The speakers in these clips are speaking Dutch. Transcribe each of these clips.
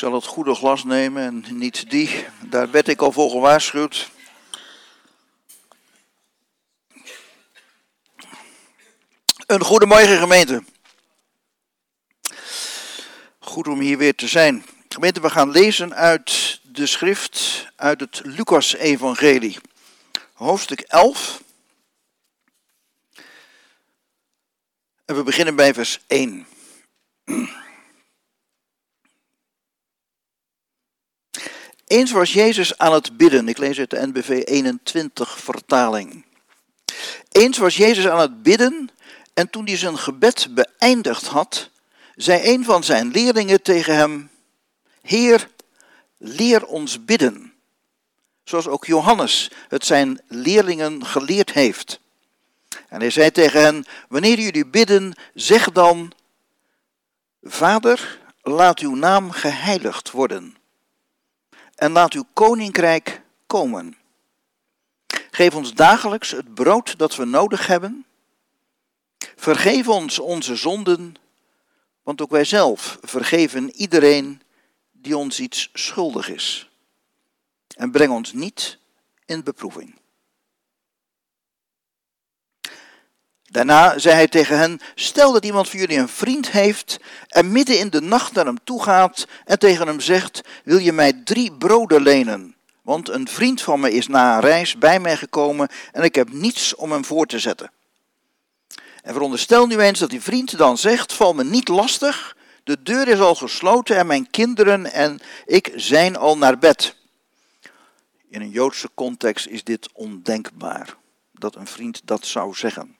zal het goede glas nemen en niet die. Daar werd ik al voor gewaarschuwd. Een goedemorgen gemeente. Goed om hier weer te zijn. Gemeente, we gaan lezen uit de schrift, uit het Lucas-evangelie. Hoofdstuk 11. En we beginnen bij vers 1. Eens was Jezus aan het bidden. Ik lees uit de NBV 21 vertaling. Eens was Jezus aan het bidden en toen hij zijn gebed beëindigd had, zei een van zijn leerlingen tegen hem: Heer, leer ons bidden. Zoals ook Johannes het zijn leerlingen geleerd heeft. En hij zei tegen hen: Wanneer jullie bidden, zeg dan: Vader, laat uw naam geheiligd worden en laat uw koninkrijk komen. Geef ons dagelijks het brood dat we nodig hebben. Vergeef ons onze zonden, want ook wij zelf vergeven iedereen die ons iets schuldig is. En breng ons niet in beproeving. Daarna zei hij tegen hen: Stel dat iemand van jullie een vriend heeft en midden in de nacht naar hem toe gaat en tegen hem zegt: Wil je mij drie broden lenen? Want een vriend van me is na een reis bij mij gekomen en ik heb niets om hem voor te zetten. En veronderstel nu eens dat die vriend dan zegt: Val me niet lastig, de deur is al gesloten en mijn kinderen en ik zijn al naar bed. In een Joodse context is dit ondenkbaar dat een vriend dat zou zeggen.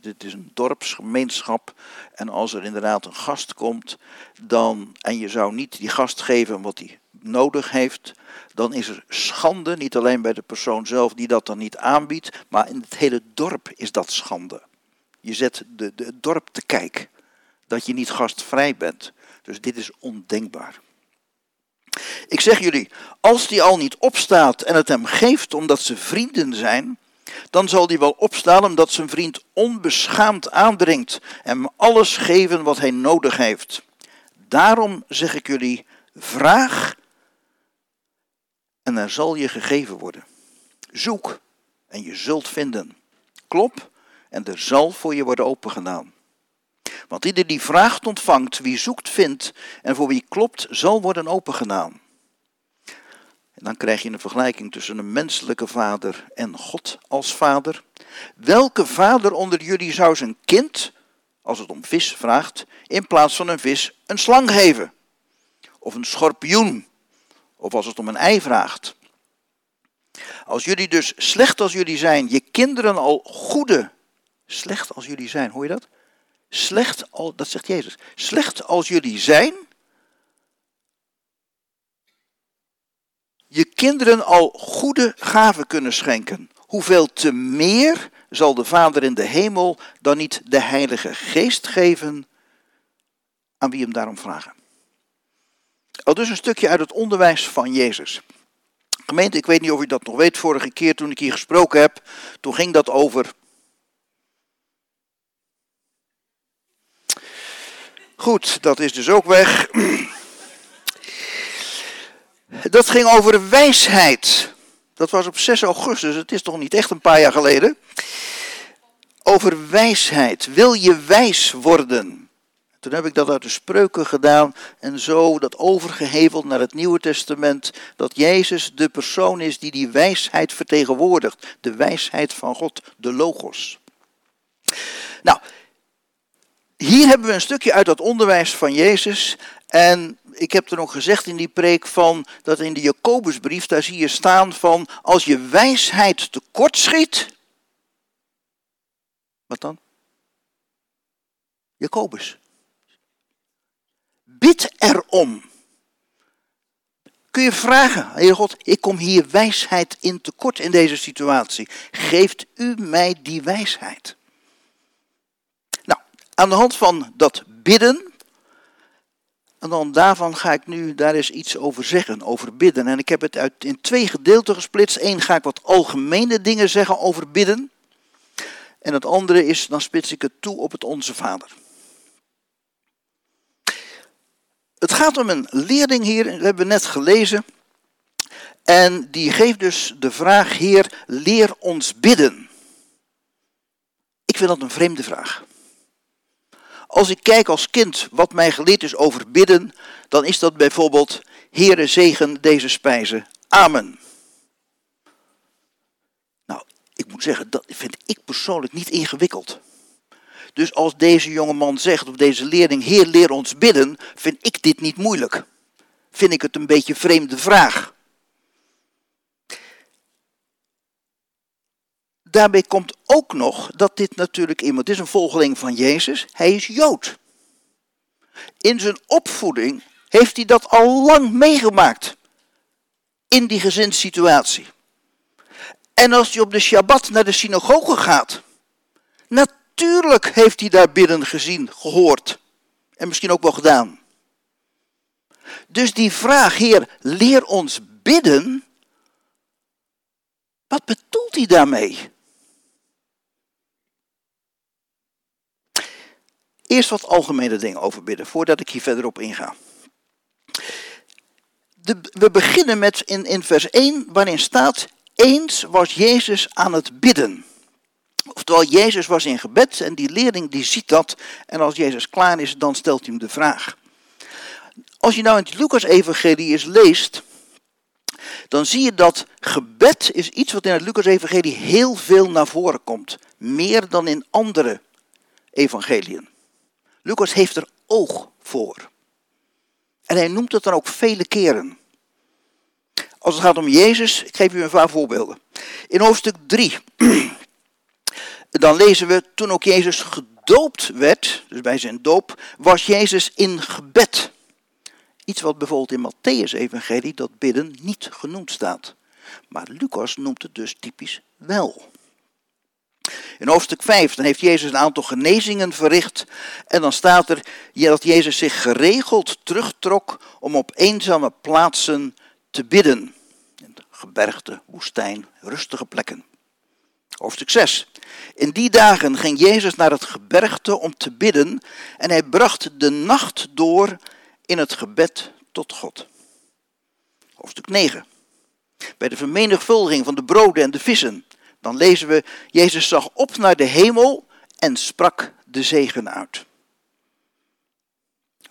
Dit is een dorpsgemeenschap. En als er inderdaad een gast komt, dan, en je zou niet die gast geven wat hij nodig heeft, dan is er schande, niet alleen bij de persoon zelf die dat dan niet aanbiedt, maar in het hele dorp is dat schande. Je zet de, de, het dorp te kijk dat je niet gastvrij bent. Dus dit is ondenkbaar. Ik zeg jullie, als die al niet opstaat en het hem geeft omdat ze vrienden zijn, dan zal hij wel opstaan omdat zijn vriend onbeschaamd aandringt en hem alles geven wat hij nodig heeft. Daarom zeg ik jullie, vraag en er zal je gegeven worden. Zoek en je zult vinden. Klop en er zal voor je worden opengedaan. Want ieder die vraagt ontvangt, wie zoekt vindt en voor wie klopt zal worden opengedaan. En dan krijg je een vergelijking tussen een menselijke vader en God als vader. Welke vader onder jullie zou zijn kind, als het om vis vraagt, in plaats van een vis een slang geven? Of een schorpioen? Of als het om een ei vraagt? Als jullie dus slecht als jullie zijn, je kinderen al goede, slecht als jullie zijn, hoor je dat? Slecht al, dat zegt Jezus. Slecht als jullie zijn, je kinderen al goede gaven kunnen schenken, hoeveel te meer zal de Vader in de hemel dan niet de Heilige Geest geven aan wie hem daarom vragen. Al dus een stukje uit het onderwijs van Jezus. Gemeente, ik weet niet of u dat nog weet, vorige keer toen ik hier gesproken heb, toen ging dat over. Goed, dat is dus ook weg. Dat ging over wijsheid. Dat was op 6 augustus, het is toch niet echt een paar jaar geleden. Over wijsheid. Wil je wijs worden? Toen heb ik dat uit de spreuken gedaan en zo dat overgeheveld naar het Nieuwe Testament. Dat Jezus de persoon is die die wijsheid vertegenwoordigt. De wijsheid van God, de Logos. Nou, hier hebben we een stukje uit dat onderwijs van Jezus. En ik heb er nog gezegd in die preek van, dat in de Jacobusbrief, daar zie je staan van, als je wijsheid tekortschiet, wat dan? Jacobus. Bid erom. Kun je vragen, Heer God, ik kom hier wijsheid in tekort in deze situatie. Geeft u mij die wijsheid? Nou, aan de hand van dat bidden, en dan daarvan ga ik nu daar eens iets over zeggen, over bidden. En ik heb het uit, in twee gedeelten gesplitst. Eén ga ik wat algemene dingen zeggen over bidden. En het andere is, dan spits ik het toe op het Onze Vader. Het gaat om een leerling hier, dat hebben we net gelezen. En die geeft dus de vraag, Heer, leer ons bidden. Ik vind dat een vreemde vraag. Als ik kijk als kind wat mij geleerd is over bidden, dan is dat bijvoorbeeld, Heere zegen deze spijzen. Amen. Nou, ik moet zeggen, dat vind ik persoonlijk niet ingewikkeld. Dus als deze jonge man zegt, of deze leerling, Heer leer ons bidden, vind ik dit niet moeilijk. Vind ik het een beetje vreemde vraag. Daarbij komt ook nog dat dit natuurlijk iemand is, een volgeling van Jezus. Hij is Jood. In zijn opvoeding heeft hij dat al lang meegemaakt. In die gezinssituatie. En als hij op de Shabbat naar de synagoge gaat, natuurlijk heeft hij daar bidden gezien, gehoord. En misschien ook wel gedaan. Dus die vraag, Heer, leer ons bidden. Wat bedoelt hij daarmee? Eerst wat algemene dingen over bidden, voordat ik hier verder op inga. We beginnen met in, in vers 1, waarin staat: Eens was Jezus aan het bidden. Oftewel, Jezus was in gebed en die leerling die ziet dat. En als Jezus klaar is, dan stelt hij hem de vraag. Als je nou in het Lucas-evangelie eens leest, dan zie je dat gebed is iets wat in het Lucas-evangelie heel veel naar voren komt. Meer dan in andere evangeliën. Lucas heeft er oog voor. En hij noemt het dan ook vele keren. Als het gaat om Jezus, ik geef u een paar voorbeelden. In hoofdstuk 3, dan lezen we, toen ook Jezus gedoopt werd, dus bij zijn doop, was Jezus in gebed. Iets wat bijvoorbeeld in Matthäus evangelie, dat bidden, niet genoemd staat. Maar Lucas noemt het dus typisch wel. In hoofdstuk 5 dan heeft Jezus een aantal genezingen verricht. En dan staat er dat Jezus zich geregeld terugtrok om op eenzame plaatsen te bidden. In gebergte, woestijn, rustige plekken. Hoofdstuk 6. In die dagen ging Jezus naar het gebergte om te bidden en hij bracht de nacht door in het gebed tot God. Hoofdstuk 9. Bij de vermenigvuldiging van de broden en de vissen dan lezen we, Jezus zag op naar de hemel en sprak de zegen uit.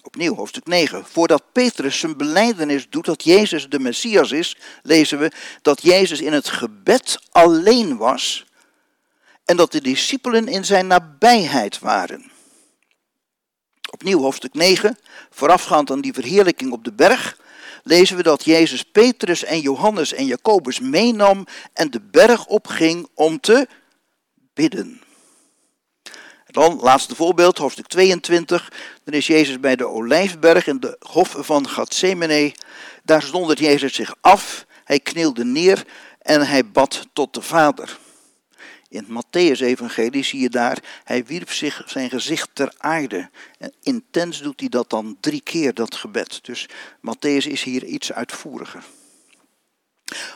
Opnieuw, hoofdstuk 9. Voordat Petrus zijn beleidenis doet dat Jezus de Messias is, lezen we dat Jezus in het gebed alleen was en dat de discipelen in zijn nabijheid waren. Opnieuw, hoofdstuk 9. Voorafgaand aan die verheerlijking op de berg, lezen we dat Jezus Petrus en Johannes en Jacobus meenam en de berg opging om te bidden. Dan, laatste voorbeeld, hoofdstuk 22. Dan is Jezus bij de Olijfberg in de hof van Gethsemane. Daar zondert Jezus zich af, hij knielde neer en hij bad tot de Vader. In het Matthäus-evangelie zie je daar, hij wierp zich zijn gezicht ter aarde. En intens doet hij dat dan drie keer, dat gebed. Dus Matthäus is hier iets uitvoeriger.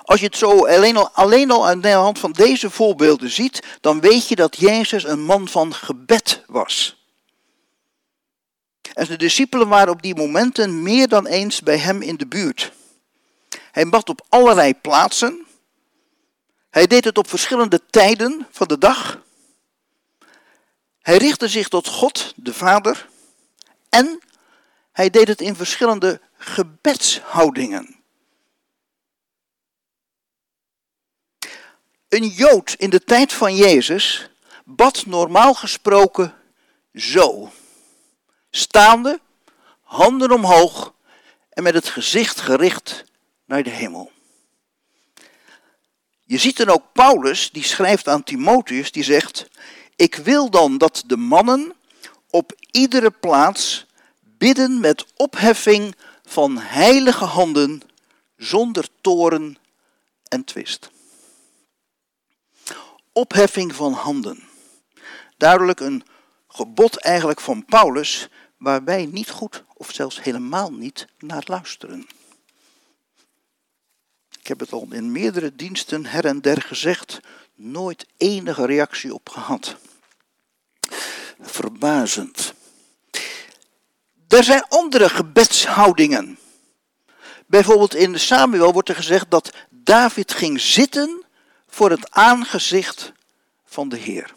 Als je het zo alleen al, alleen al aan de hand van deze voorbeelden ziet, dan weet je dat Jezus een man van gebed was. En de discipelen waren op die momenten meer dan eens bij hem in de buurt. Hij bad op allerlei plaatsen, hij deed het op verschillende tijden van de dag. Hij richtte zich tot God, de Vader. En hij deed het in verschillende gebedshoudingen. Een Jood in de tijd van Jezus bad normaal gesproken zo. Staande, handen omhoog en met het gezicht gericht naar de hemel. Je ziet dan ook Paulus, die schrijft aan Timotheus, die zegt, ik wil dan dat de mannen op iedere plaats bidden met opheffing van heilige handen, zonder toren en twist. Opheffing van handen. Duidelijk een gebod eigenlijk van Paulus, waar wij niet goed of zelfs helemaal niet naar luisteren. Ik heb het al in meerdere diensten her en der gezegd, nooit enige reactie op gehad. Verbazend. Er zijn andere gebedshoudingen. Bijvoorbeeld in Samuel wordt er gezegd dat David ging zitten voor het aangezicht van de Heer.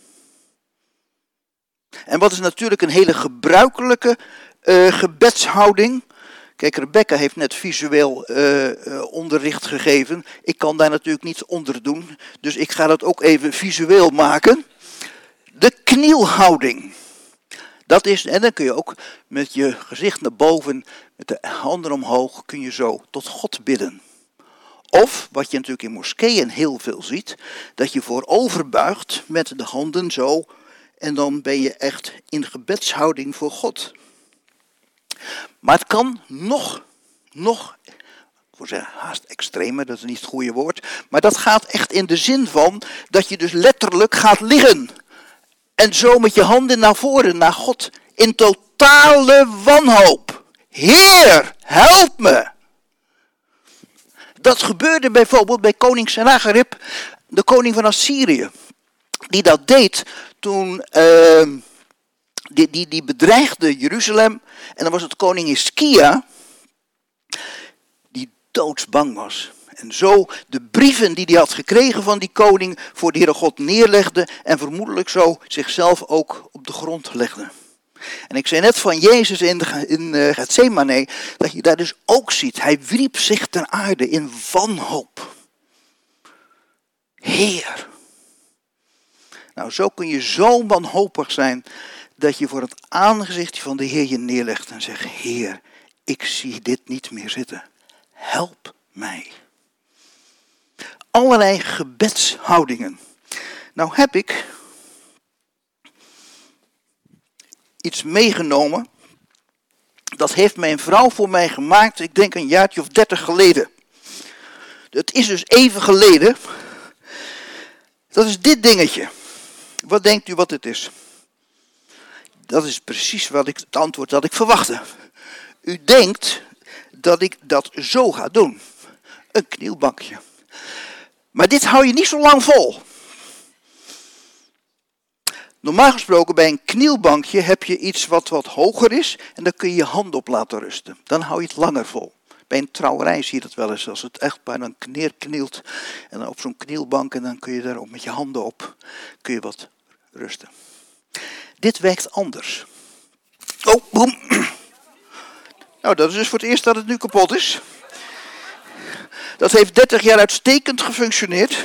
En wat is natuurlijk een hele gebruikelijke uh, gebedshouding. Kijk, Rebecca heeft net visueel uh, onderricht gegeven. Ik kan daar natuurlijk niets onder doen, dus ik ga dat ook even visueel maken. De knielhouding. Dat is, en dan kun je ook met je gezicht naar boven, met de handen omhoog, kun je zo tot God bidden. Of, wat je natuurlijk in moskeeën heel veel ziet, dat je voorover buigt met de handen zo en dan ben je echt in gebedshouding voor God. Maar het kan nog, nog, ik wil zeggen haast extremer, dat is niet het goede woord, maar dat gaat echt in de zin van dat je dus letterlijk gaat liggen. En zo met je handen naar voren, naar God, in totale wanhoop. Heer, help me! Dat gebeurde bijvoorbeeld bij koning Sennacherib, de koning van Assyrië. Die dat deed toen uh, die, die, die bedreigde Jeruzalem. En dan was het koning Iskia die doodsbang was. En zo de brieven die hij had gekregen van die koning voor de Heere God neerlegde en vermoedelijk zo zichzelf ook op de grond legde. En ik zei net van Jezus in, in uh, Gethsemane, dat je daar dus ook ziet. Hij wierp zich ten aarde in wanhoop. Heer. Nou, zo kun je zo wanhopig zijn dat je voor het aangezicht van de Heer je neerlegt en zegt, Heer, ik zie dit niet meer zitten. Help mij. Allerlei gebedshoudingen. Nou heb ik iets meegenomen. Dat heeft mijn vrouw voor mij gemaakt, ik denk een jaartje of dertig geleden. Het is dus even geleden. Dat is dit dingetje. Wat denkt u wat het is? Dat is precies wat ik, het antwoord dat ik verwachtte. U denkt dat ik dat zo ga doen. Een knielbankje. Maar dit hou je niet zo lang vol. Normaal gesproken bij een knielbankje heb je iets wat wat hoger is en dan kun je je hand op laten rusten. Dan hou je het langer vol. Bij een trouwerij zie je dat wel eens als het echt bij een neerknielt en dan op zo'n knielbank en dan kun je daar ook met je handen op kun je wat rusten. Dit werkt anders. Oh, boem. Nou, dat is dus voor het eerst dat het nu kapot is. Dat heeft 30 jaar uitstekend gefunctioneerd.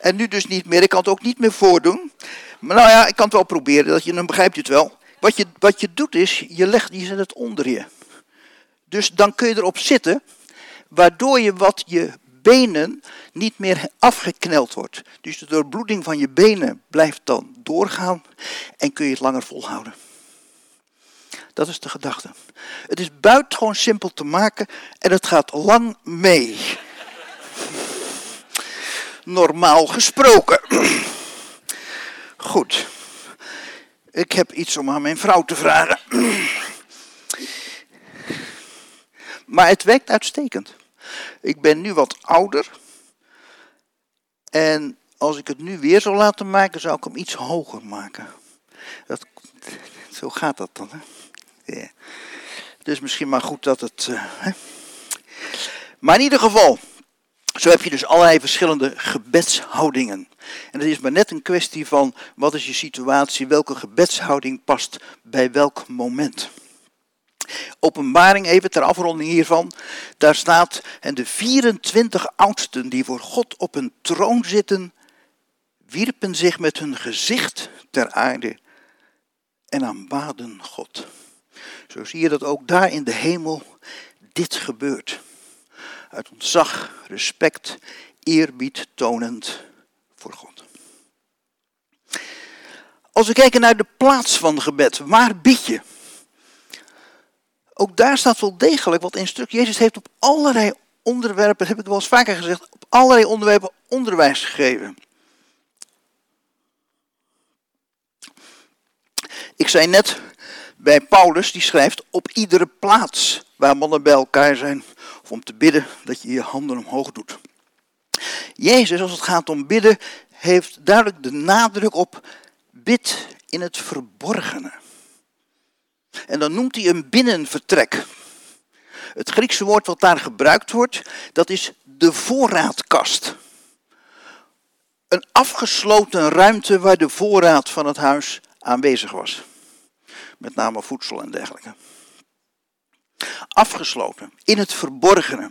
En nu dus niet meer. Ik kan het ook niet meer voordoen. Maar nou ja, ik kan het wel proberen. Dat je, dan begrijpt je het wel. Wat je, wat je doet is, je, legt, je zet het onder je. Dus dan kun je erop zitten. Waardoor je wat je benen niet meer afgekneld wordt. Dus de doorbloeding van je benen blijft dan doorgaan en kun je het langer volhouden. Dat is de gedachte. Het is buitengewoon simpel te maken en het gaat lang mee. Normaal gesproken. Goed. Ik heb iets om aan mijn vrouw te vragen. Maar het werkt uitstekend. Ik ben nu wat ouder. En als ik het nu weer zou laten maken, zou ik hem iets hoger maken. Dat, zo gaat dat dan. Hè? Ja. Dus misschien maar goed dat het. Uh, hè? Maar in ieder geval, zo heb je dus allerlei verschillende gebedshoudingen. En het is maar net een kwestie van wat is je situatie, welke gebedshouding past bij welk moment. Openbaring, even ter afronding hiervan. Daar staat, en de 24 oudsten die voor God op een troon zitten, wierpen zich met hun gezicht ter aarde en aanbaden God. Zo zie je dat ook daar in de hemel dit gebeurt. Uit ontzag, respect, eerbied tonend voor God. Als we kijken naar de plaats van gebed, waar bid je? Ook daar staat wel degelijk wat instructie. Jezus heeft op allerlei onderwerpen, heb ik wel eens vaker gezegd, op allerlei onderwerpen onderwijs gegeven. Ik zei net bij Paulus, die schrijft op iedere plaats waar mannen bij elkaar zijn, of om te bidden, dat je je handen omhoog doet. Jezus, als het gaat om bidden, heeft duidelijk de nadruk op bid in het verborgene. En dan noemt hij een binnenvertrek. Het Griekse woord wat daar gebruikt wordt, dat is de voorraadkast. Een afgesloten ruimte waar de voorraad van het huis aanwezig was. Met name voedsel en dergelijke. Afgesloten, in het verborgene.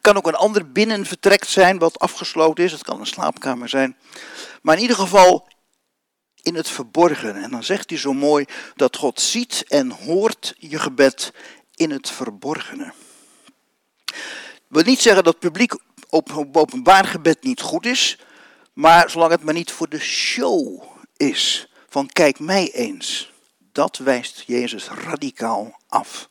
Kan ook een ander binnenvertrek zijn wat afgesloten is. Het kan een slaapkamer zijn. Maar in ieder geval in het verborgene. En dan zegt hij zo mooi dat God ziet en hoort je gebed in het verborgene. wil niet zeggen dat publiek openbaar gebed niet goed is, maar zolang het maar niet voor de show is, van kijk mij eens, dat wijst Jezus radicaal af.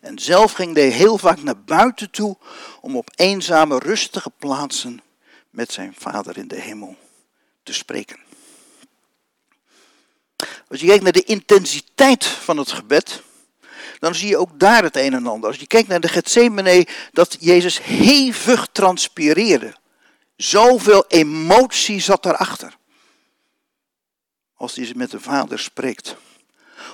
En zelf ging hij heel vaak naar buiten toe om op eenzame, rustige plaatsen met zijn Vader in de hemel te spreken. Als je kijkt naar de intensiteit van het gebed, dan zie je ook daar het een en ander. Als je kijkt naar de Gethsemane, dat Jezus hevig transpireerde. Zoveel emotie zat daarachter. Als hij met de Vader spreekt.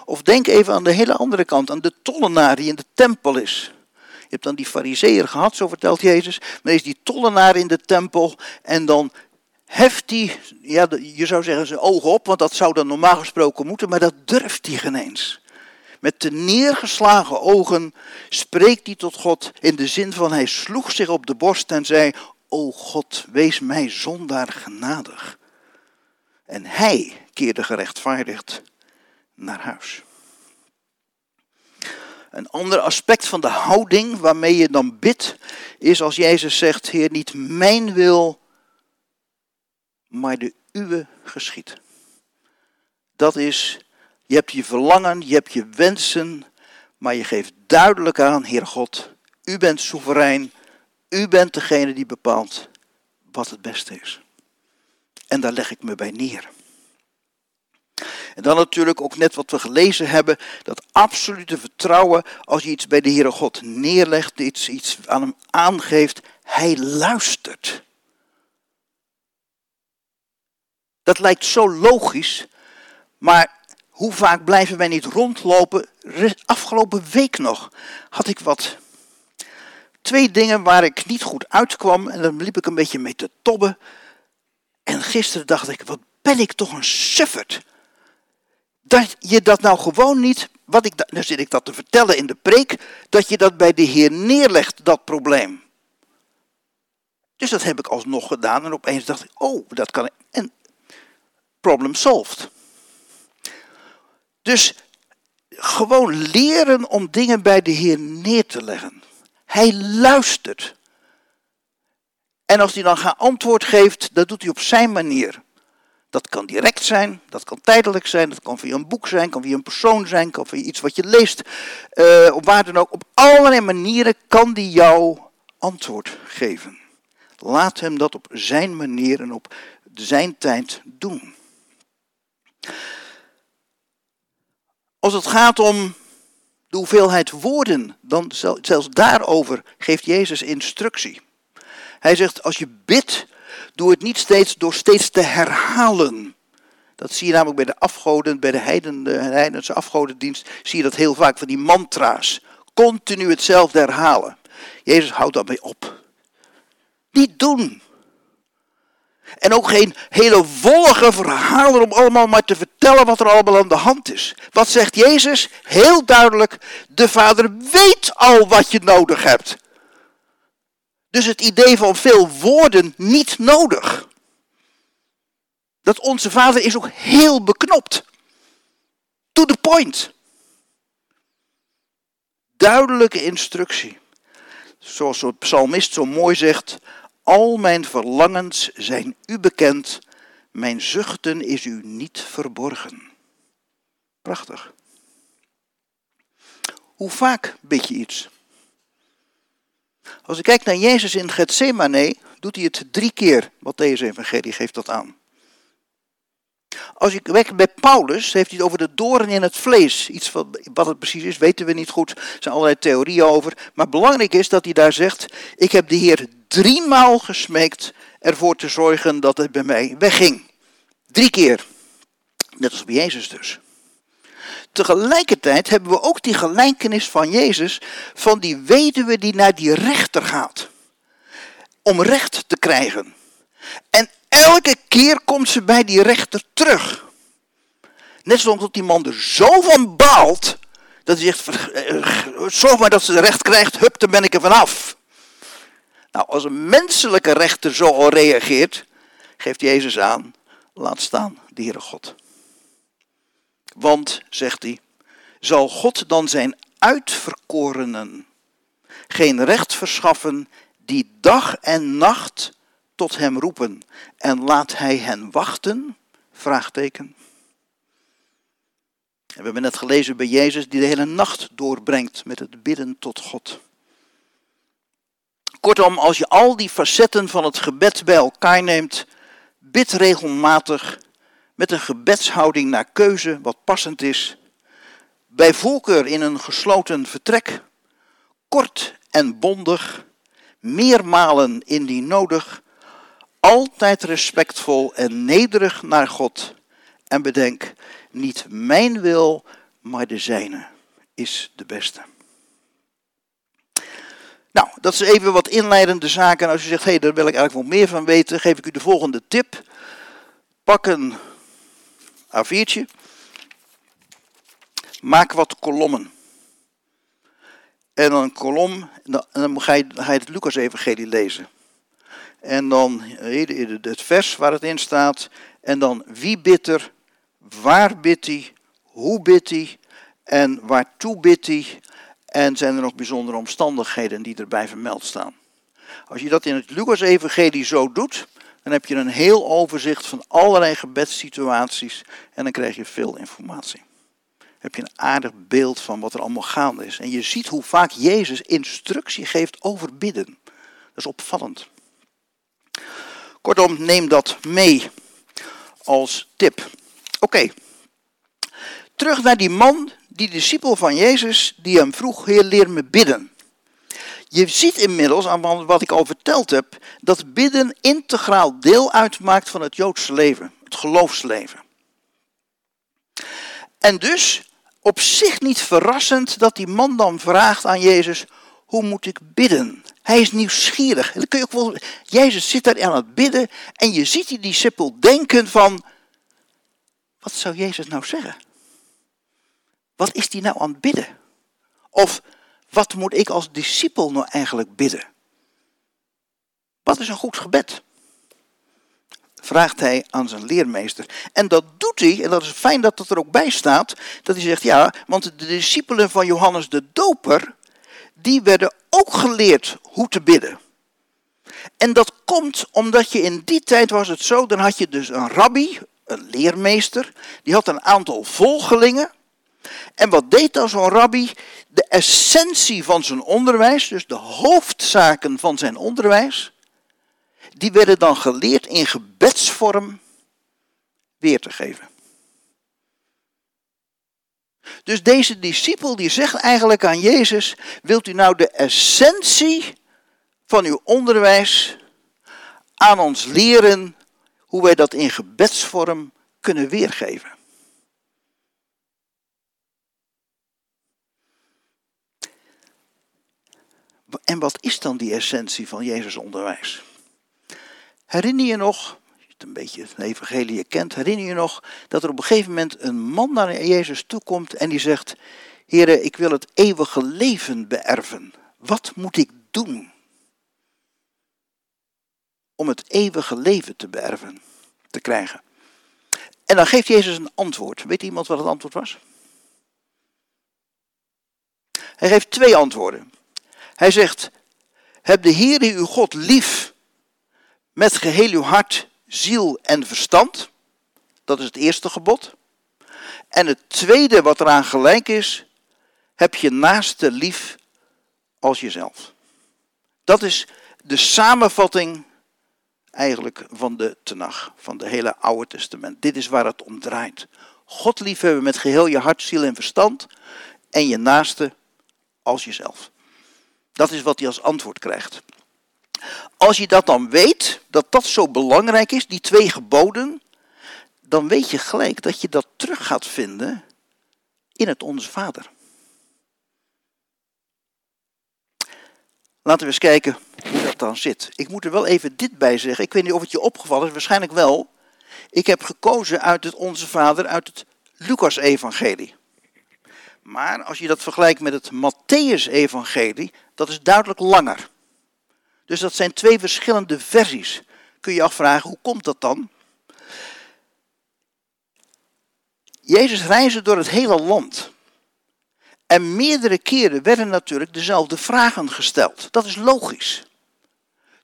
Of denk even aan de hele andere kant, aan de tollenaar die in de tempel is. Je hebt dan die fariseer gehad, zo vertelt Jezus. Maar is die tollenaar in de tempel en dan heft hij, ja, je zou zeggen zijn ogen op, want dat zou dan normaal gesproken moeten, maar dat durft hij geen eens. Met de neergeslagen ogen spreekt hij tot God in de zin van hij sloeg zich op de borst en zei, O God, wees mij zondaar genadig. En hij keerde gerechtvaardigd naar huis. Een ander aspect van de houding waarmee je dan bidt, is als Jezus zegt, Heer, niet mijn wil, maar de uwe geschiet. Dat is, je hebt je verlangen, je hebt je wensen, maar je geeft duidelijk aan, Heer God, u bent soeverein, u bent degene die bepaalt wat het beste is. En daar leg ik me bij neer. En dan natuurlijk ook net wat we gelezen hebben, dat absolute vertrouwen als je iets bij de Heere God neerlegt, iets, iets aan hem aangeeft, hij luistert. Dat lijkt zo logisch, maar hoe vaak blijven wij niet rondlopen? Afgelopen week nog had ik wat. Twee dingen waar ik niet goed uitkwam en dan liep ik een beetje mee te tobben. En gisteren dacht ik, wat ben ik toch een sufferd. Dat je dat nou gewoon niet, wat ik, nu zit ik dat te vertellen in de preek, dat je dat bij de Heer neerlegt, dat probleem. Dus dat heb ik alsnog gedaan en opeens dacht ik, oh, dat kan ik. Problem solved. Dus gewoon leren om dingen bij de Heer neer te leggen. Hij luistert. En als hij dan geen antwoord geeft, dat doet hij op zijn manier. Dat kan direct zijn, dat kan tijdelijk zijn, dat kan via een boek zijn, kan via een persoon zijn, kan via iets wat je leest. Uh, op waar dan ook, op allerlei manieren kan hij jou antwoord geven. Laat hem dat op zijn manier en op zijn tijd doen. Als het gaat om de hoeveelheid woorden, dan zelfs daarover geeft Jezus instructie. Hij zegt, als je bidt, doe het niet steeds door steeds te herhalen. Dat zie je namelijk bij de afgoden, bij de, heiden, de heidense afgodendienst, zie je dat heel vaak, van die mantra's. Continu hetzelfde herhalen. Jezus houdt daarmee op. Niet doen. En ook geen hele wollige verhalen om allemaal maar te vertellen wat er allemaal aan de hand is. Wat zegt Jezus? Heel duidelijk, de Vader weet al wat je nodig hebt. Dus het idee van veel woorden niet nodig. Dat onze Vader is ook heel beknopt. To the point. Duidelijke instructie. Zoals de psalmist zo mooi zegt, al mijn verlangens zijn u bekend, mijn zuchten is u niet verborgen. Prachtig. Hoe vaak bid je iets? Als ik kijk naar Jezus in Gethsemane, doet hij het drie keer. Matthäus Evangelie geeft dat aan. Als ik kijk bij Paulus, heeft hij het over de doorn in het vlees. Iets wat, wat het precies is, weten we niet goed. Er zijn allerlei theorieën over. Maar belangrijk is dat hij daar zegt: Ik heb de Heer driemaal gesmeekt ervoor te zorgen dat het bij mij wegging. Drie keer. Net als bij Jezus dus. Tegelijkertijd hebben we ook die gelijkenis van Jezus, van die weduwe die naar die rechter gaat. Om recht te krijgen. En elke keer komt ze bij die rechter terug. Net zoals dat die man er zo van baalt, dat hij zegt, eh, zorg maar dat ze recht krijgt, hup, dan ben ik er vanaf. Nou, als een menselijke rechter zo al reageert, geeft Jezus aan, laat staan, de Heere God. Want, zegt hij, zal God dan zijn uitverkorenen geen recht verschaffen die dag en nacht tot hem roepen en laat hij hen wachten? Vraagteken. we hebben net gelezen bij Jezus die de hele nacht doorbrengt met het bidden tot God. Kortom, als je al die facetten van het gebed bij elkaar neemt, bid regelmatig met een gebedshouding naar keuze wat passend is, bij voorkeur in een gesloten vertrek, kort en bondig, meermalen indien nodig, altijd respectvol en nederig naar God. En bedenk, niet mijn wil, maar de zijne is de beste. Nou, dat is even wat inleidende zaken. En als u zegt, hé, hey, daar wil ik eigenlijk wel meer van weten, geef ik u de volgende tip. Pak een A4'tje. Maak wat kolommen. En dan een kolom, en dan ga je, ga je het Lucas-evangelie lezen. En dan het vers waar het in staat. En dan wie bidt er, waar bidt hij, hoe bidt hij en waartoe bidt hij. En zijn er nog bijzondere omstandigheden die erbij vermeld staan. Als je dat in het Lucas-evangelie zo doet, dan heb je een heel overzicht van allerlei gebedssituaties en dan krijg je veel informatie. heb je een aardig beeld van wat er allemaal gaande is. En je ziet hoe vaak Jezus instructie geeft over bidden. Dat is opvallend. Kortom, neem dat mee als tip. Oké, terug naar die man, die discipel van Jezus, die hem vroeg, Heer, leer me bidden. Je ziet inmiddels aan wat ik al verteld heb, dat bidden integraal deel uitmaakt van het Joodse leven, het geloofsleven. En dus op zich niet verrassend dat die man dan vraagt aan Jezus: hoe moet ik bidden? Hij is nieuwsgierig. dan kun je ook wel, Jezus zit daar aan het bidden en je ziet die discipel denken van, wat zou Jezus nou zeggen? Wat is die nou aan het bidden? Of wat moet ik als discipel nou eigenlijk bidden? Wat is een goed gebed? Vraagt hij aan zijn leermeester. En dat doet hij, en dat is fijn dat het er ook bij staat, dat hij zegt ja, want de discipelen van Johannes de Doper, die werden ook geleerd hoe te bidden. En dat komt omdat je in die tijd was het zo, dan had je dus een rabbi, een leermeester, die had een aantal volgelingen. En wat deed dan zo'n rabbi? De essentie van zijn onderwijs, dus de hoofdzaken van zijn onderwijs, die werden dan geleerd in gebedsvorm weer te geven. Dus deze discipel die zegt eigenlijk aan Jezus, wilt u nou de essentie van uw onderwijs aan ons leren hoe wij dat in gebedsvorm kunnen weergeven? En wat is dan die essentie van Jezus' onderwijs? Herinner je nog, een beetje het evangelie kent, herinner je nog dat er op een gegeven moment een man naar Jezus toekomt en die zegt, Heere, ik wil het eeuwige leven beërven. Wat moet ik doen om het eeuwige leven te beërven, te krijgen? En dan geeft Jezus een antwoord. Weet iemand wat het antwoord was? Hij geeft twee antwoorden. Hij zegt, heb de Heere uw God lief met geheel uw hart, ziel en verstand. Dat is het eerste gebod. En het tweede wat eraan gelijk is, heb je naaste lief als jezelf. Dat is de samenvatting eigenlijk van de Tenach, van de hele Oude Testament. Dit is waar het om draait. God liefhebben met geheel je hart, ziel en verstand en je naaste als jezelf. Dat is wat hij als antwoord krijgt. Als je dat dan weet, dat dat zo belangrijk is, die twee geboden, dan weet je gelijk dat je dat terug gaat vinden in het Onze Vader. Laten we eens kijken hoe dat dan zit. Ik moet er wel even dit bij zeggen. Ik weet niet of het je opgevallen is, waarschijnlijk wel. Ik heb gekozen uit het Onze Vader, uit het Lucas-evangelie. Maar als je dat vergelijkt met het Matthäus-evangelie, dat is duidelijk langer. Dus dat zijn twee verschillende versies. Kun je afvragen, hoe komt dat dan? Jezus reisde door het hele land. En meerdere keren werden natuurlijk dezelfde vragen gesteld. Dat is logisch.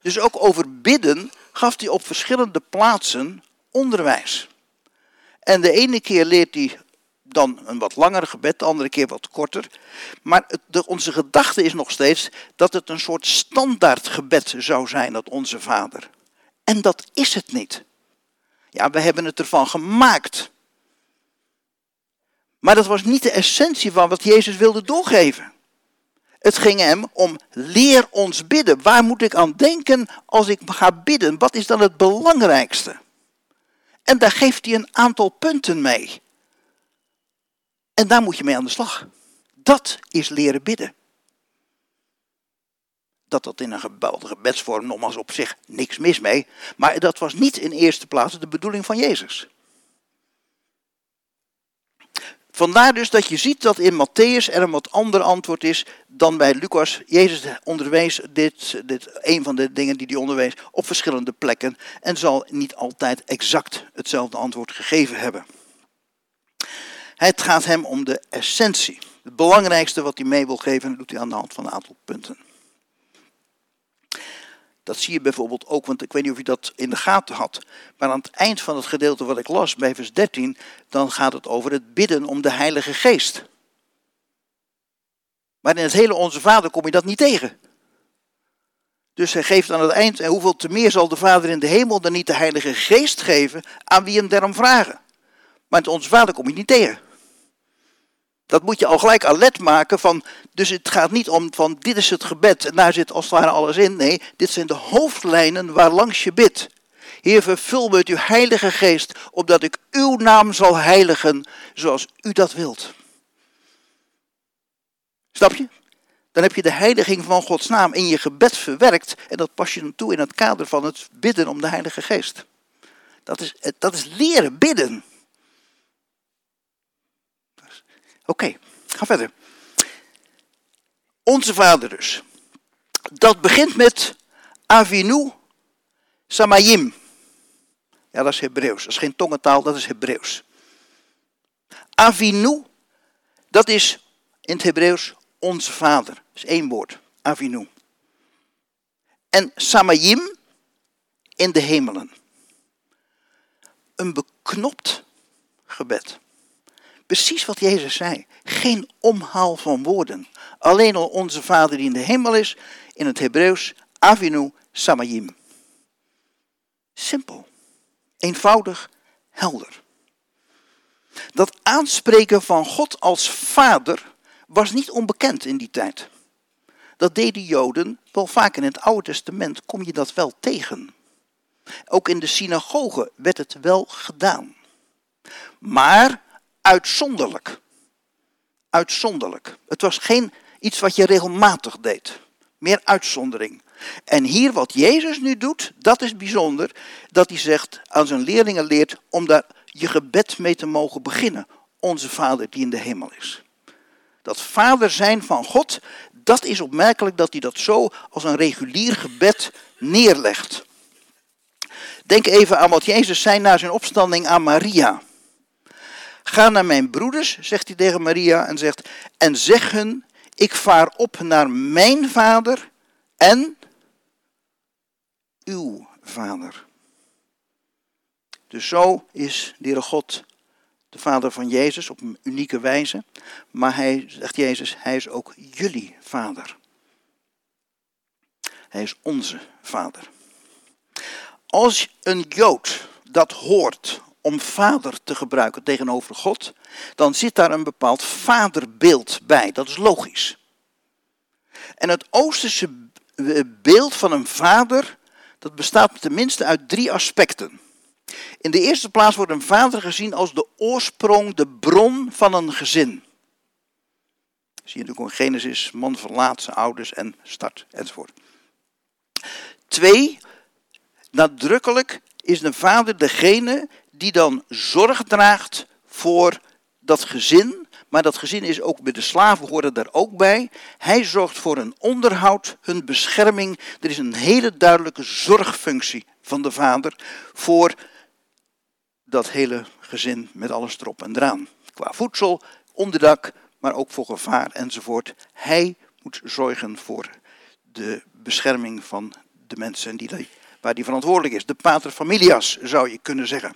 Dus ook over bidden gaf hij op verschillende plaatsen onderwijs. En de ene keer leert hij dan een wat langer gebed, de andere keer wat korter. Maar onze gedachte is nog steeds dat het een soort standaardgebed zou zijn, dat onze Vader. En dat is het niet. Ja, we hebben het ervan gemaakt. Maar dat was niet de essentie van wat Jezus wilde doorgeven. Het ging hem om leer ons bidden. Waar moet ik aan denken als ik ga bidden? Wat is dan het belangrijkste? En daar geeft hij een aantal punten mee. En daar moet je mee aan de slag. Dat is leren bidden. Dat dat in een gebouwde gebedsvorm nogmaals op zich niks mis mee. Maar dat was niet in eerste plaats de bedoeling van Jezus. Vandaar dus dat je ziet dat in Matthäus er een wat ander antwoord is dan bij Lucas. Jezus onderwees dit, dit, een van de dingen die hij onderwees, op verschillende plekken en zal niet altijd exact hetzelfde antwoord gegeven hebben. Het gaat hem om de essentie. Het belangrijkste wat hij mee wil geven, dat doet hij aan de hand van een aantal punten. Dat zie je bijvoorbeeld ook, want ik weet niet of je dat in de gaten had. Maar aan het eind van het gedeelte wat ik las, bij vers 13, dan gaat het over het bidden om de Heilige Geest. Maar in het hele Onze Vader kom je dat niet tegen. Dus hij geeft aan het eind, en hoeveel te meer zal de Vader in de hemel dan niet de Heilige Geest geven aan wie hem daarom vragen. Maar in Onze Vader kom je niet tegen. Dat moet je al gelijk alert maken van, dus het gaat niet om van dit is het gebed en daar zit als het ware alles in. Nee, dit zijn de hoofdlijnen waar langs je bidt. Heer, vervul met uw heilige geest, opdat ik uw naam zal heiligen zoals u dat wilt. Snap je? Dan heb je de heiliging van Gods naam in je gebed verwerkt en dat pas je dan toe in het kader van het bidden om de heilige geest. Dat is, dat is leren bidden. Oké, ga verder. Onze Vader dus. Dat begint met Avinu Samayim. Ja, dat is Hebreeuws. Dat is geen tongentaal, dat is Hebreeuws. Avinu, dat is in het Hebreeuws onze Vader. Dat is één woord. Avinu. En Samayim in de hemelen. Een beknopt gebed. Precies wat Jezus zei. Geen omhaal van woorden. Alleen al onze Vader die in de hemel is, in het Hebreeuws, Avinu Samayim. Simpel, eenvoudig, helder. Dat aanspreken van God als Vader was niet onbekend in die tijd. Dat deden Joden wel vaak in het Oude Testament, kom je dat wel tegen. Ook in de synagoge werd het wel gedaan. Maar uitzonderlijk. Uitzonderlijk. Het was geen iets wat je regelmatig deed. Meer uitzondering. En hier wat Jezus nu doet, dat is bijzonder, dat hij zegt aan zijn leerlingen leert om daar je gebed mee te mogen beginnen. Onze Vader die in de hemel is. Dat vader zijn van God, dat is opmerkelijk dat hij dat zo als een regulier gebed neerlegt. Denk even aan wat Jezus zei na zijn opstanding aan Maria. Ga naar mijn broeders, zegt hij tegen Maria, en zegt, en zeg hun, ik vaar op naar mijn vader en uw vader. Dus zo is de God de vader van Jezus op een unieke wijze. Maar hij, zegt Jezus, hij is ook jullie vader. Hij is onze vader. Als een Jood dat hoort om vader te gebruiken tegenover God, dan zit daar een bepaald vaderbeeld bij. Dat is logisch. En het Oosterse beeld van een vader, dat bestaat tenminste uit drie aspecten. In de eerste plaats wordt een vader gezien als de oorsprong, de bron van een gezin. Zie je natuurlijk in Genesis, man verlaat zijn ouders en start enzovoort. Twee, nadrukkelijk is de vader degene die dan zorg draagt voor dat gezin. Maar dat gezin is ook bij de slaven horen daar ook bij. Hij zorgt voor hun onderhoud, hun bescherming. Er is een hele duidelijke zorgfunctie van de vader voor dat hele gezin met alles erop en eraan. Qua voedsel, onderdak, maar ook voor gevaar enzovoort. Hij moet zorgen voor de bescherming van de mensen die, waar die verantwoordelijk is. De pater familias zou je kunnen zeggen.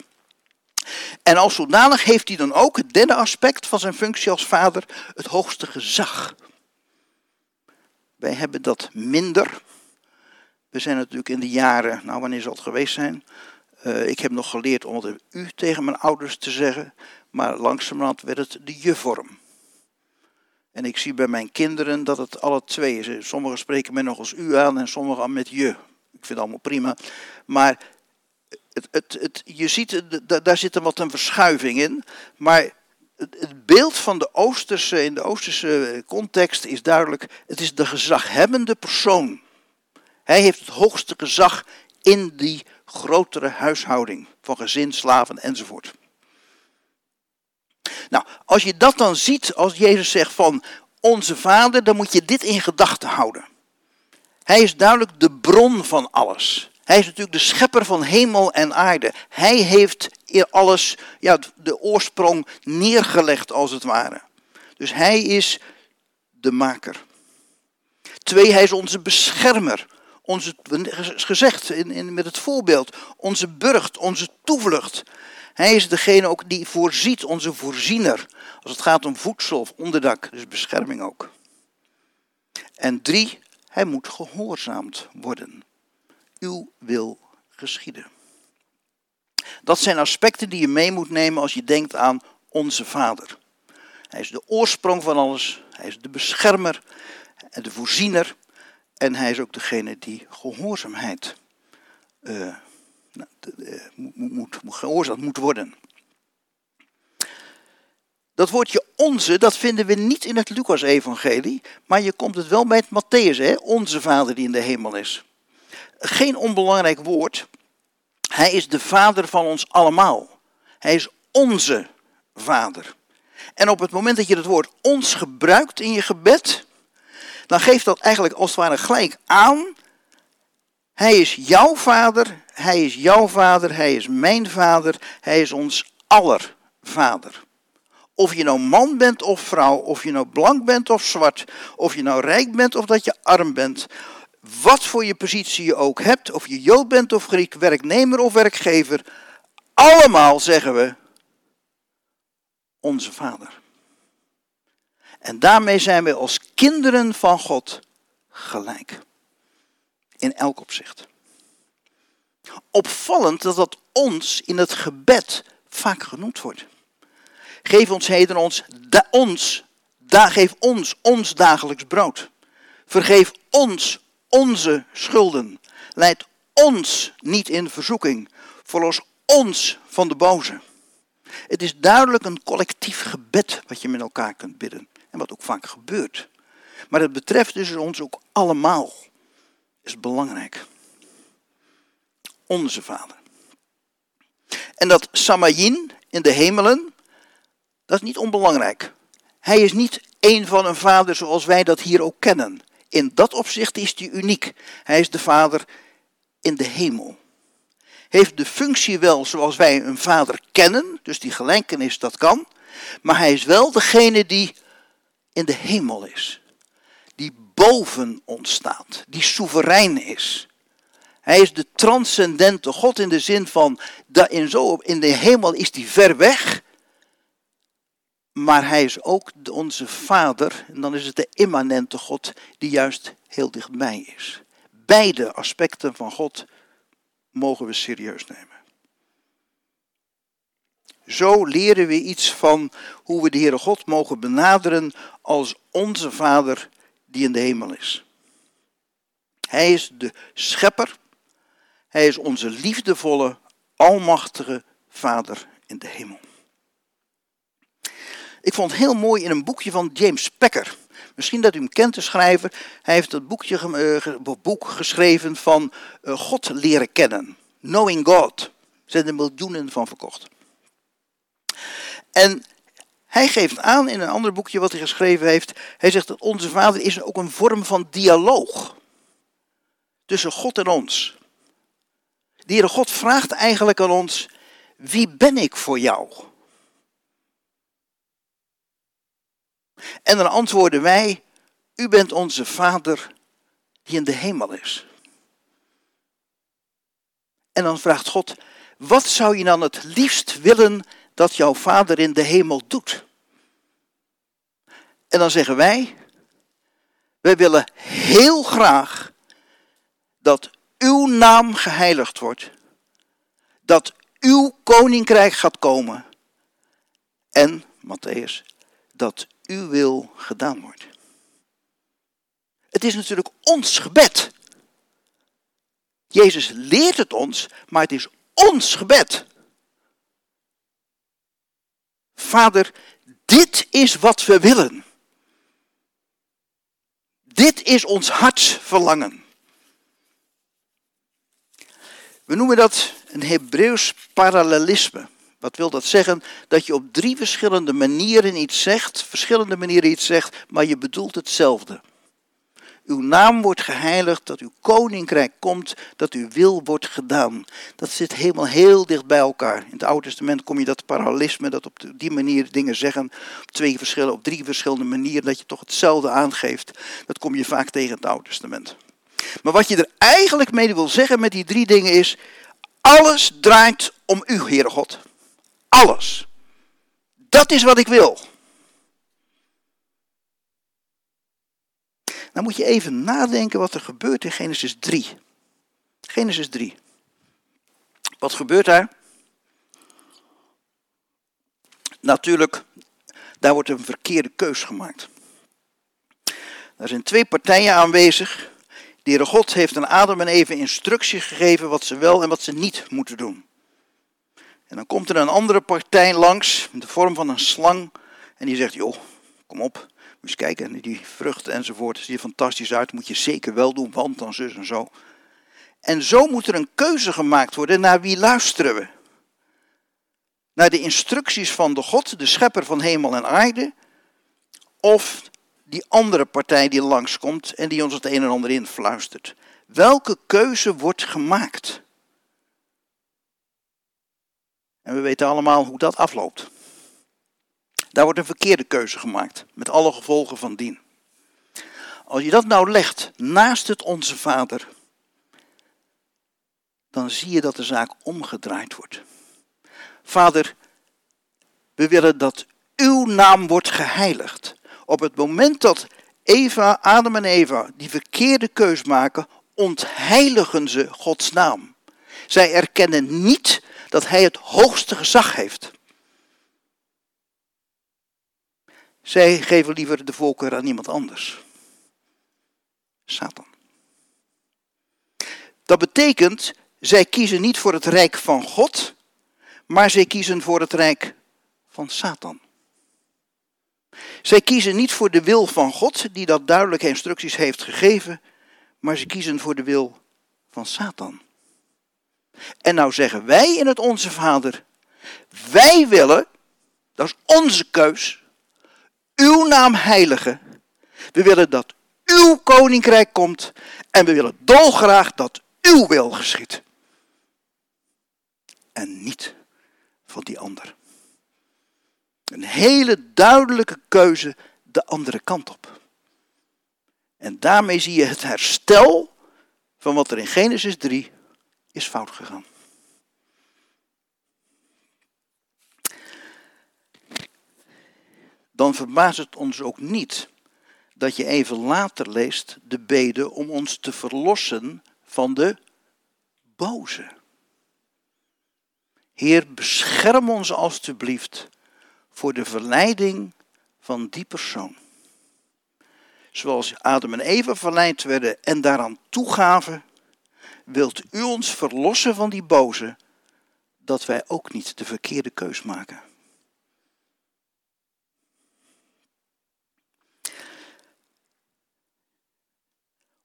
En als zodanig heeft hij dan ook het derde aspect van zijn functie als vader, het hoogste gezag. Wij hebben dat minder. We zijn natuurlijk in de jaren, nou wanneer zal het geweest zijn? Uh, ik heb nog geleerd om het u tegen mijn ouders te zeggen, maar langzamerhand werd het de je-vorm. En ik zie bij mijn kinderen dat het alle twee is. Sommigen spreken mij nog als u aan en sommigen met je. Ik vind het allemaal prima. Maar het, het, je ziet, daar zit er wat een verschuiving in. Maar het beeld van de Oosterse, in de Oosterse context is duidelijk. Het is de gezaghebbende persoon. Hij heeft het hoogste gezag in die grotere huishouding van gezin, slaven enzovoort. Nou, als je dat dan ziet, als Jezus zegt van onze Vader, dan moet je dit in gedachten houden. Hij is duidelijk de bron van alles. Hij is natuurlijk de schepper van hemel en aarde. Hij heeft alles, ja, de oorsprong neergelegd als het ware. Dus hij is de maker. Twee, hij is onze beschermer. Onze, gezegd in, in, met het voorbeeld, onze burcht, onze toevlucht. Hij is degene ook die voorziet, onze voorziener. Als het gaat om voedsel of onderdak, dus bescherming ook. En drie, hij moet gehoorzaamd worden. Uw wil geschieden. Dat zijn aspecten die je mee moet nemen als je denkt aan onze Vader. Hij is de oorsprong van alles, hij is de beschermer en de voorziener. En hij is ook degene die gehoorzaamheid uh, moet, moet, gehoorzaamd moet worden. Dat woordje onze, dat vinden we niet in het Lucas-evangelie, maar je komt het wel bij het Matthäus, hè? onze Vader die in de hemel is. Geen onbelangrijk woord. Hij is de Vader van ons allemaal. Hij is onze Vader. En op het moment dat je het woord ons gebruikt in je gebed, dan geeft dat eigenlijk als het ware gelijk aan. Hij is jouw vader, hij is jouw vader, hij is mijn vader, hij is ons aller vader. Of je nou man bent of vrouw, of je nou blank bent of zwart, of je nou rijk bent of dat je arm bent, wat voor je positie je ook hebt, of je Jood bent of Griek, werknemer of werkgever, allemaal zeggen we onze vader. En daarmee zijn we als kinderen van God gelijk. In elk opzicht. Opvallend dat dat ons in het gebed vaak genoemd wordt. Geef ons heden ons, ons, geef ons ons dagelijks brood. Vergeef ons onze schulden. Leid ons niet in verzoeking. Verlos ons van de boze. Het is duidelijk een collectief gebed wat je met elkaar kunt bidden. En wat ook vaak gebeurt. Maar het betreft dus ons ook allemaal. Is belangrijk. Onze Vader. En dat Samayin in de hemelen, dat is niet onbelangrijk. Hij is niet een van een vader zoals wij dat hier ook kennen. In dat opzicht is hij uniek. Hij is de vader in de hemel. Heeft de functie wel zoals wij een vader kennen, dus die gelijkenis dat kan. Maar hij is wel degene die in de hemel is. Die boven ons staat, die soeverein is. Hij is de transcendente God in de zin van, in de hemel is hij ver weg. Maar hij is ook onze vader, en dan is het de immanente God die juist heel dichtbij is. Beide aspecten van God mogen we serieus nemen. Zo leren we iets van hoe we de Heere God mogen benaderen als onze Vader die in de hemel is. Hij is de schepper. Hij is onze liefdevolle, almachtige Vader in de hemel. Ik vond het heel mooi in een boekje van James Packer. Misschien dat u hem kent, de schrijver. Hij heeft het boekje, uh, boek geschreven van uh, God leren kennen. Knowing God. Er zijn er miljoenen van verkocht. En hij geeft aan in een ander boekje wat hij geschreven heeft. Hij zegt dat onze Vader is ook een vorm van dialoog. Tussen God en ons. De Heere God vraagt eigenlijk aan ons: Wie ben ik voor jou? En dan antwoorden wij: U bent onze Vader die in de hemel is. En dan vraagt God: Wat zou je dan het liefst willen dat jouw Vader in de hemel doet? En dan zeggen wij: Wij willen heel graag dat uw naam geheiligd wordt, dat uw koninkrijk gaat komen en, Matthäus, dat uw wil gedaan wordt. Het is natuurlijk ons gebed. Jezus leert het ons, maar het is ons gebed. Vader, dit is wat we willen. Dit is ons hartsverlangen. We noemen dat een Hebreeuws parallelisme. Wat wil dat zeggen? Dat je op drie verschillende manieren iets zegt, verschillende manieren iets zegt, maar je bedoelt hetzelfde. Uw naam wordt geheiligd, dat uw koninkrijk komt, dat uw wil wordt gedaan. Dat zit helemaal heel dicht bij elkaar. In het Oude Testament kom je dat parallelisme, dat op die manier dingen zeggen, op, twee verschillende, op drie verschillende manieren, dat je toch hetzelfde aangeeft. Dat kom je vaak tegen in het Oude Testament. Maar wat je er eigenlijk mee wil zeggen met die drie dingen is, alles draait om u, Heere God. Alles. Dat is wat ik wil. Dan moet je even nadenken wat er gebeurt in Genesis 3. Genesis 3. Wat gebeurt daar? Natuurlijk, daar wordt een verkeerde keus gemaakt. Er zijn twee partijen aanwezig. De God heeft aan Adam en Eve instructie gegeven wat ze wel en wat ze niet moeten doen. En dan komt er een andere partij langs, in de vorm van een slang. En die zegt, joh, kom op, moet eens kijken, die vruchten enzovoort, ziet er fantastisch uit, moet je zeker wel doen, want dan zus en zo. En zo moet er een keuze gemaakt worden, naar wie luisteren we? Naar de instructies van de God, de schepper van hemel en aarde, of die andere partij die langskomt en die ons het een en ander influistert. Welke keuze wordt gemaakt? En we weten allemaal hoe dat afloopt. Daar wordt een verkeerde keuze gemaakt, met alle gevolgen van dien. Als je dat nou legt naast het Onze Vader, dan zie je dat de zaak omgedraaid wordt. Vader, we willen dat uw naam wordt geheiligd. Op het moment dat Eva, Adam en Eva die verkeerde keus maken, ontheiligen ze Gods naam. Zij erkennen niet dat Hij het hoogste gezag heeft. Zij geven liever de voorkeur aan iemand anders. Satan. Dat betekent, zij kiezen niet voor het rijk van God, maar zij kiezen voor het rijk van Satan. Zij kiezen niet voor de wil van God, die dat duidelijke instructies heeft gegeven, maar ze kiezen voor de wil van Satan. En nou zeggen wij in het Onze Vader, wij willen, dat is onze keus, uw naam heiligen. We willen dat uw koninkrijk komt en we willen dolgraag dat uw wil geschiet. En niet van die ander. Een hele duidelijke keuze de andere kant op. En daarmee zie je het herstel van wat er in Genesis 3 is fout gegaan. Dan verbaast het ons ook niet dat je even later leest de bede om ons te verlossen van de boze. Heer, bescherm ons alstublieft voor de verleiding van die persoon. Zoals Adam en Eva verleid werden en daaraan toegaven, wilt u ons verlossen van die boze, dat wij ook niet de verkeerde keus maken.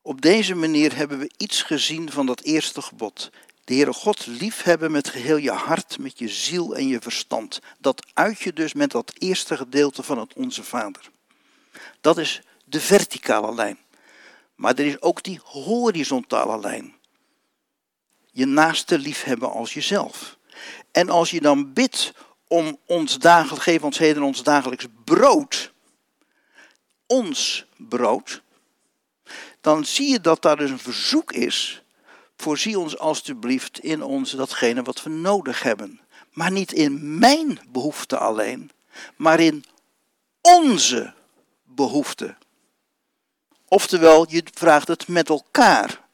Op deze manier hebben we iets gezien van dat eerste gebod. De Heere God liefhebben met geheel je hart, met je ziel en je verstand. Dat uit je dus met dat eerste gedeelte van het Onze Vader. Dat is de verticale lijn. Maar er is ook die horizontale lijn. Je naaste liefhebben als jezelf. En als je dan bidt om ons dagelijks, geef ons heden ons dagelijks brood, ons brood, dan zie je dat daar dus een verzoek is. Voorzie ons alstublieft in ons datgene wat we nodig hebben. Maar niet in mijn behoefte alleen, maar in onze behoefte. Oftewel, je vraagt het met elkaar.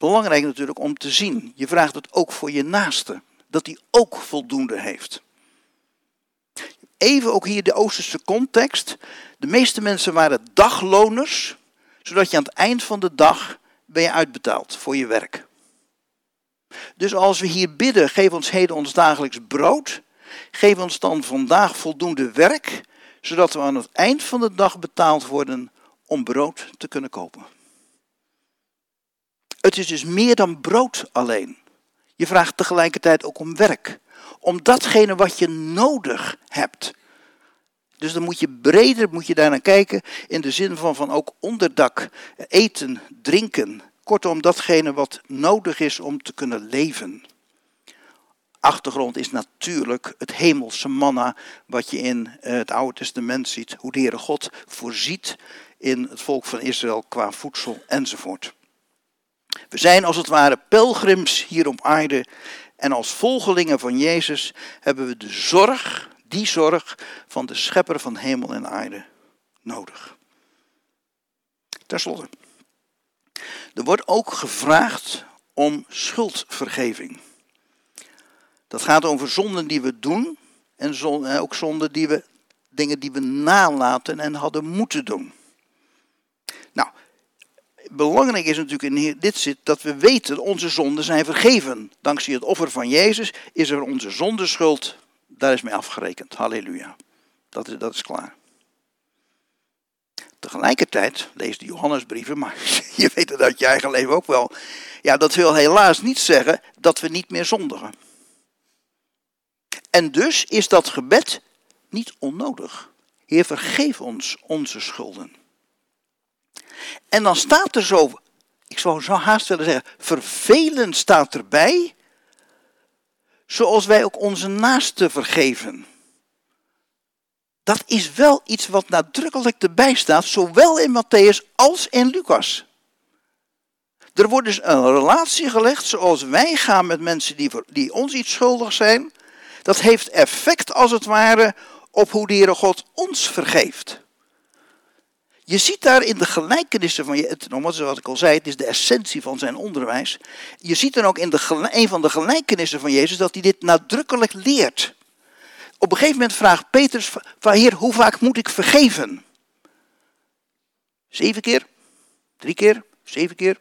Belangrijk natuurlijk om te zien. Je vraagt het ook voor je naaste. Dat hij ook voldoende heeft. Even ook hier de Oosterse context. De meeste mensen waren dagloners zodat je aan het eind van de dag ben je uitbetaald voor je werk. Dus als we hier bidden, geef ons heden ons dagelijks brood, geef ons dan vandaag voldoende werk, zodat we aan het eind van de dag betaald worden om brood te kunnen kopen. Het is dus meer dan brood alleen. Je vraagt tegelijkertijd ook om werk. Om datgene wat je nodig hebt. Dus dan moet je breder moet je daar naar kijken in de zin van, van ook onderdak, eten, drinken. Kortom, datgene wat nodig is om te kunnen leven. Achtergrond is natuurlijk het hemelse manna wat je in eh, het Oude Testament ziet. Hoe de Heere God voorziet in het volk van Israël qua voedsel enzovoort. We zijn als het ware pelgrims hier op aarde en als volgelingen van Jezus hebben we de zorg die zorg van de schepper van hemel en aarde nodig. Ten slotte. Er wordt ook gevraagd om schuldvergeving. Dat gaat over zonden die we doen en eh, ook zonden die we, dingen die we nalaten en hadden moeten doen. Belangrijk is natuurlijk in dit zit dat we weten onze zonden zijn vergeven. Dankzij het offer van Jezus is er onze zondeschuld daar is mee afgerekend. Halleluja. Dat is, dat is klaar. Tegelijkertijd, lees de Johannesbrieven, maar je weet het uit je eigen leven ook wel. Ja, dat wil helaas niet zeggen dat we niet meer zondigen. En dus is dat gebed niet onnodig. Heer, vergeef ons onze schulden. En dan staat er zo, ik zou zo haast willen zeggen, vervelend staat erbij zoals wij ook onze naasten vergeven. Dat is wel iets wat nadrukkelijk erbij staat, zowel in Matthäus als in Lucas. Er wordt dus een relatie gelegd zoals wij gaan met mensen die, die ons iets schuldig zijn. Dat heeft effect als het ware op hoe de Heere God ons vergeeft. Je ziet daar in de gelijkenissen van je, nogmaals zoals ik al zei, het is de essentie van zijn onderwijs. Je ziet dan ook in de, een van de gelijkenissen van Jezus dat hij dit nadrukkelijk leert. Op een gegeven moment vraagt Petrus van Heer, hoe vaak moet ik vergeven? Zeven keer? Drie keer? Zeven keer?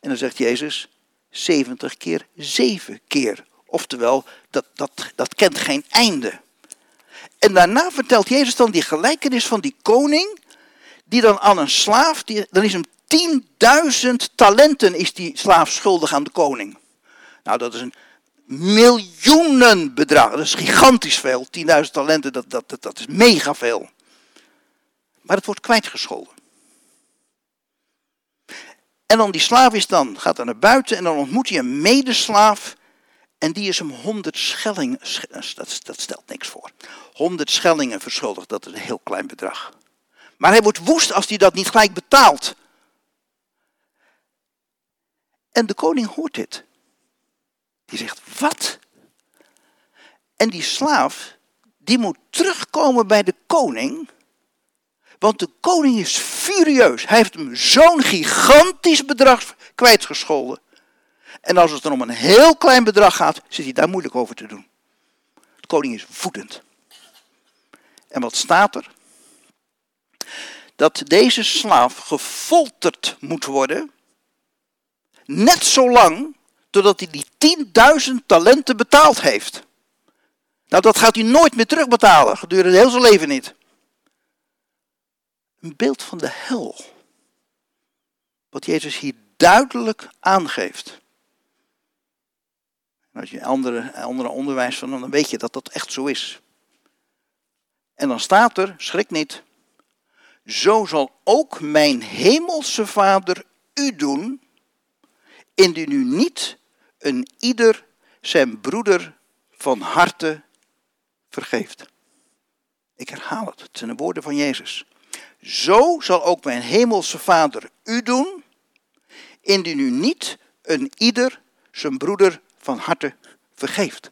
En dan zegt Jezus, zeventig keer zeven keer. Oftewel, dat, dat, dat kent geen einde. En daarna vertelt Jezus dan die gelijkenis van die koning die dan aan een slaaf, die, dan is hem 10.000 talenten is die slaaf schuldig aan de koning. Nou, dat is een miljoenenbedrag. Dat is gigantisch veel. 10.000 talenten, dat, dat, dat, dat is mega veel. Maar het wordt kwijtgescholden. En dan die slaaf is dan, gaat dan naar buiten en dan ontmoet hij een medeslaaf. En die is hem 100 schellingen, dat, dat stelt niks voor. 100 schellingen verschuldigd, dat is een heel klein bedrag. Maar hij wordt woest als hij dat niet gelijk betaalt. En de koning hoort dit. Die zegt, wat? En die slaaf, die moet terugkomen bij de koning. Want de koning is furieus. Hij heeft hem zo'n gigantisch bedrag kwijtgescholden. En als het dan om een heel klein bedrag gaat, zit hij daar moeilijk over te doen. De koning is voedend. En wat staat er? Dat deze slaaf gefolterd moet worden, net zo lang totdat hij die 10.000 talenten betaald heeft. Nou, dat gaat hij nooit meer terugbetalen, gedurende heel zijn leven niet. Een beeld van de hel. wat Jezus hier duidelijk aangeeft. Als je andere, andere onderwijs van, dan weet je dat dat echt zo is. En dan staat er, schrik niet, zo zal ook mijn hemelse Vader u doen, indien u niet een ieder zijn broeder van harte vergeeft. Ik herhaal het, het zijn de woorden van Jezus. Zo zal ook mijn hemelse Vader u doen, indien u niet een ieder zijn broeder van harte vergeeft.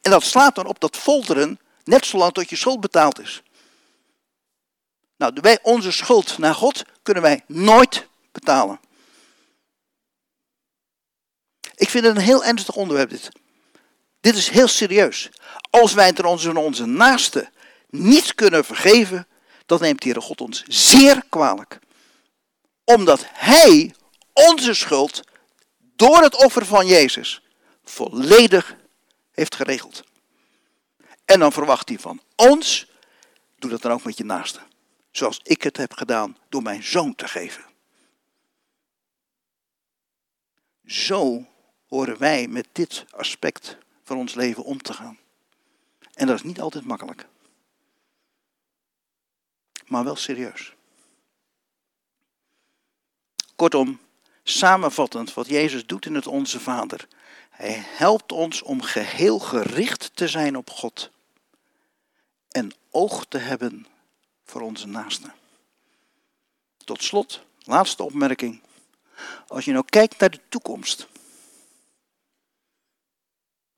En dat slaat dan op dat folteren net zolang tot je schuld betaald is. Nou, wij, onze schuld naar God kunnen wij nooit betalen. Ik vind het een heel ernstig onderwerp dit. Dit is heel serieus. Als wij het onze, onze naaste niet kunnen vergeven, dan neemt de Heere God ons zeer kwalijk. Omdat Hij onze schuld door het offer van Jezus volledig heeft geregeld. En dan verwacht hij van ons, doe dat dan ook met je naaste. Zoals ik het heb gedaan door mijn zoon te geven. Zo horen wij met dit aspect van ons leven om te gaan. En dat is niet altijd makkelijk. Maar wel serieus. Kortom, samenvattend wat Jezus doet in het Onze Vader. Hij helpt ons om geheel gericht te zijn op God. En oog te hebben voor onze naasten. Tot slot, laatste opmerking. Als je nou kijkt naar de toekomst.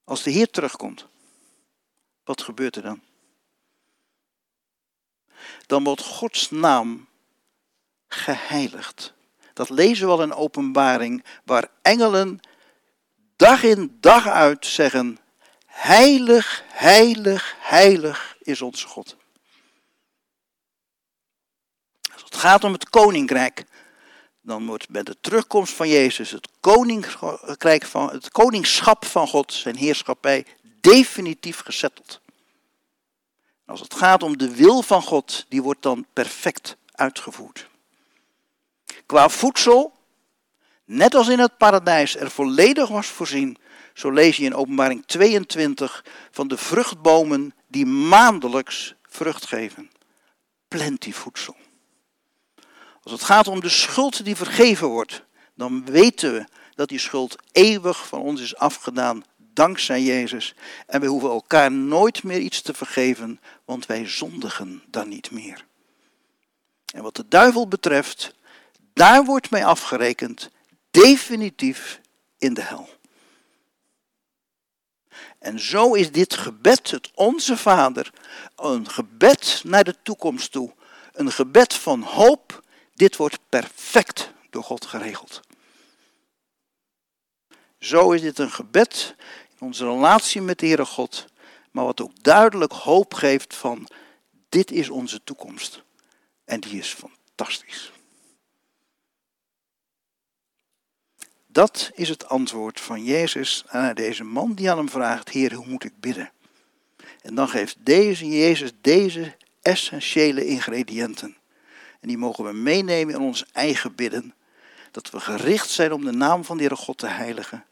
Als de Heer terugkomt, wat gebeurt er dan? Dan wordt Gods naam geheiligd. Dat lezen we al in openbaring, waar engelen dag in dag uit zeggen, heilig, heilig, heilig is onze God. Als het gaat om het koninkrijk, dan wordt bij de terugkomst van Jezus het, koninkrijk van, het koningschap van God, zijn heerschappij, definitief gezetteld. Als het gaat om de wil van God, die wordt dan perfect uitgevoerd. Qua voedsel, net als in het paradijs er volledig was voorzien, zo lees je in Openbaring 22 van de vruchtbomen die maandelijks vrucht geven. Plenty voedsel. Als het gaat om de schuld die vergeven wordt, dan weten we dat die schuld eeuwig van ons is afgedaan dankzij Jezus. En we hoeven elkaar nooit meer iets te vergeven, want wij zondigen dan niet meer. En wat de duivel betreft, daar wordt mij afgerekend, definitief in de hel. En zo is dit gebed, het Onze Vader, een gebed naar de toekomst toe. Een gebed van hoop. Dit wordt perfect door God geregeld. Zo is dit een gebed in onze relatie met de Heere God, maar wat ook duidelijk hoop geeft van dit is onze toekomst. En die is fantastisch. Dat is het antwoord van Jezus aan deze man die aan hem vraagt: Heer, hoe moet ik bidden? En dan geeft deze Jezus deze essentiële ingrediënten. En die mogen we meenemen in ons eigen bidden. Dat we gericht zijn om de naam van de Heere God te heiligen.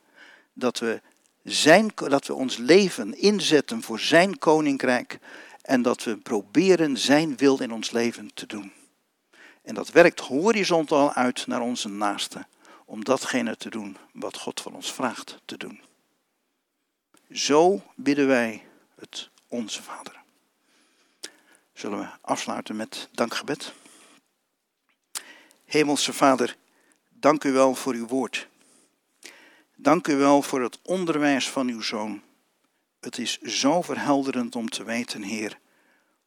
Dat we, zijn, dat we ons leven inzetten voor zijn koninkrijk. En dat we proberen zijn wil in ons leven te doen. En dat werkt horizontaal uit naar onze naasten om datgene te doen wat God van ons vraagt te doen. Zo bidden wij het Onze Vader. Zullen we afsluiten met dankgebed? Hemelse Vader, dank u wel voor uw woord. Dank u wel voor het onderwijs van uw zoon. Het is zo verhelderend om te weten, Heer,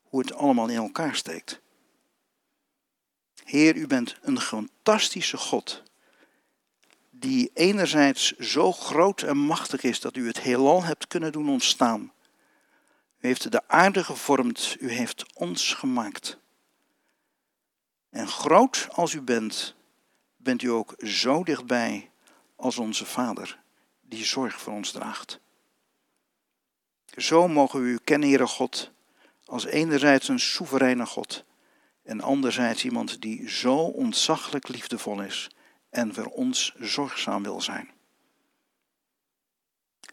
hoe het allemaal in elkaar steekt. Heer, u bent een fantastische God die enerzijds zo groot en machtig is dat u het heelal hebt kunnen doen ontstaan. U heeft de aarde gevormd, u heeft ons gemaakt. En groot als u bent, bent u ook zo dichtbij als onze Vader, die zorg voor ons draagt. Zo mogen we u kennen, Heere God, als enerzijds een soevereine God En anderzijds iemand die zo ontzaglijk liefdevol is en voor ons zorgzaam wil zijn.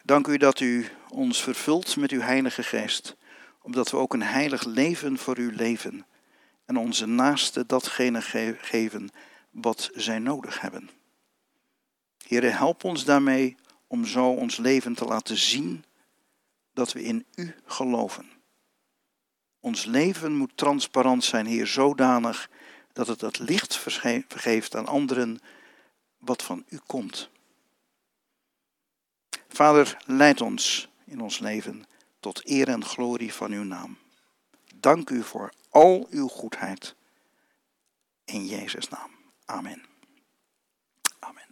Dank u dat u ons vervult met uw Heilige Geest, omdat we ook een heilig leven voor u leven en onze naasten datgene geven wat zij nodig hebben. Heere, help ons daarmee om zo ons leven te laten zien dat we in U geloven. Ons leven moet transparant zijn, Heer, zodanig dat het het licht vergeeft aan anderen wat van U komt. Vader, leid ons in ons leven tot eer en glorie van Uw naam. Dank U voor al Uw goedheid. In Jezus' naam. Amen. Amen.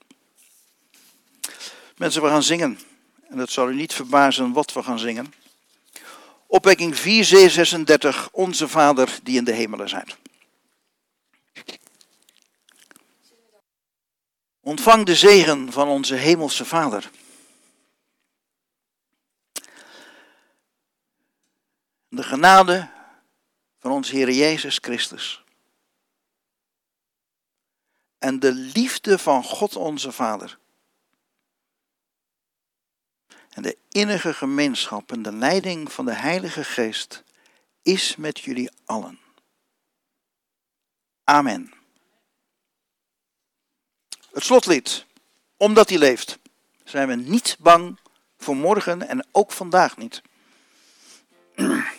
Mensen, we gaan zingen. En het zal u niet verbazen wat we gaan zingen. Opwekking 4, Onze Vader die in de hemelen zijt. Ontvang de zegen van onze hemelse Vader. De genade van onze Heer Jezus Christus. En de liefde van God onze Vader. En de innige gemeenschap en de leiding van de Heilige Geest is met jullie allen. Amen. Het slotlied. Omdat hij leeft, zijn we niet bang voor morgen en ook vandaag niet.